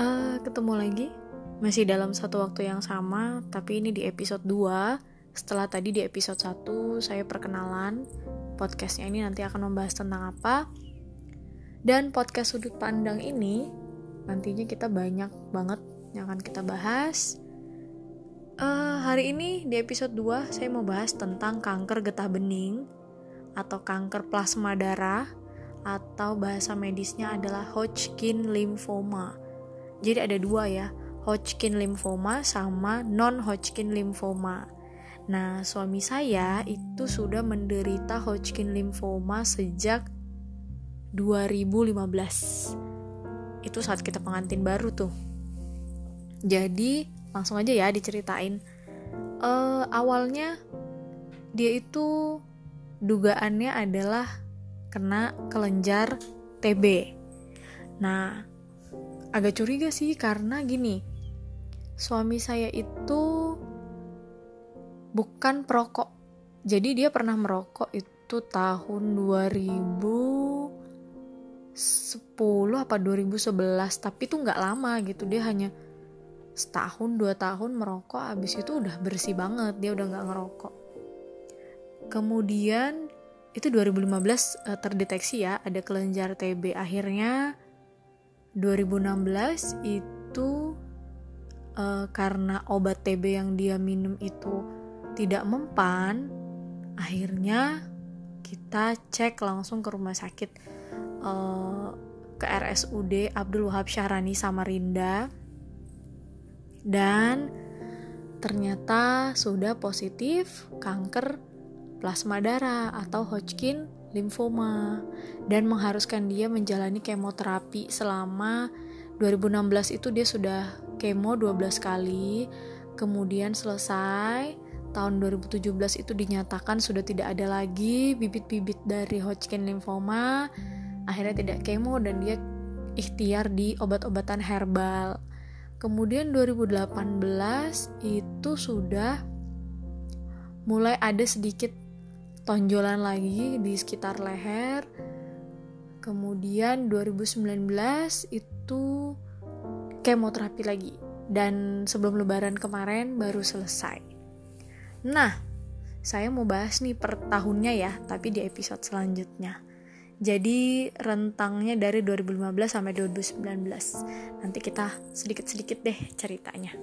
Uh, ketemu lagi masih dalam satu waktu yang sama, tapi ini di episode 2. Setelah tadi di episode 1 saya perkenalan podcastnya ini nanti akan membahas tentang apa. Dan podcast sudut pandang ini nantinya kita banyak banget yang akan kita bahas. Uh, hari ini di episode 2 saya mau bahas tentang kanker getah bening atau kanker plasma darah atau bahasa medisnya adalah Hodgkin lymphoma. Jadi ada dua ya, Hodgkin lymphoma sama non-Hodgkin lymphoma. Nah, suami saya itu sudah menderita Hodgkin lymphoma sejak 2015. Itu saat kita pengantin baru tuh. Jadi, langsung aja ya diceritain. Uh, awalnya dia itu dugaannya adalah kena kelenjar TB. Nah, agak curiga sih karena gini, suami saya itu bukan perokok. Jadi dia pernah merokok itu tahun 2010 apa 2011, tapi itu nggak lama gitu. Dia hanya setahun dua tahun merokok, abis itu udah bersih banget, dia udah nggak ngerokok. Kemudian itu 2015 uh, eh, terdeteksi ya ada kelenjar TB akhirnya 2016 itu uh, karena obat TB yang dia minum itu tidak mempan akhirnya kita cek langsung ke rumah sakit uh, ke RSUD Abdul Wahab Syahrani Samarinda. Dan ternyata sudah positif kanker plasma darah atau Hodgkin lymphoma dan mengharuskan dia menjalani kemoterapi selama 2016 itu dia sudah kemo 12 kali kemudian selesai tahun 2017 itu dinyatakan sudah tidak ada lagi bibit-bibit dari Hodgkin lymphoma akhirnya tidak kemo dan dia ikhtiar di obat-obatan herbal. Kemudian 2018 itu sudah mulai ada sedikit tonjolan lagi di sekitar leher. Kemudian 2019 itu kemoterapi lagi dan sebelum lebaran kemarin baru selesai. Nah, saya mau bahas nih per tahunnya ya, tapi di episode selanjutnya. Jadi rentangnya dari 2015 sampai 2019. Nanti kita sedikit-sedikit deh ceritanya.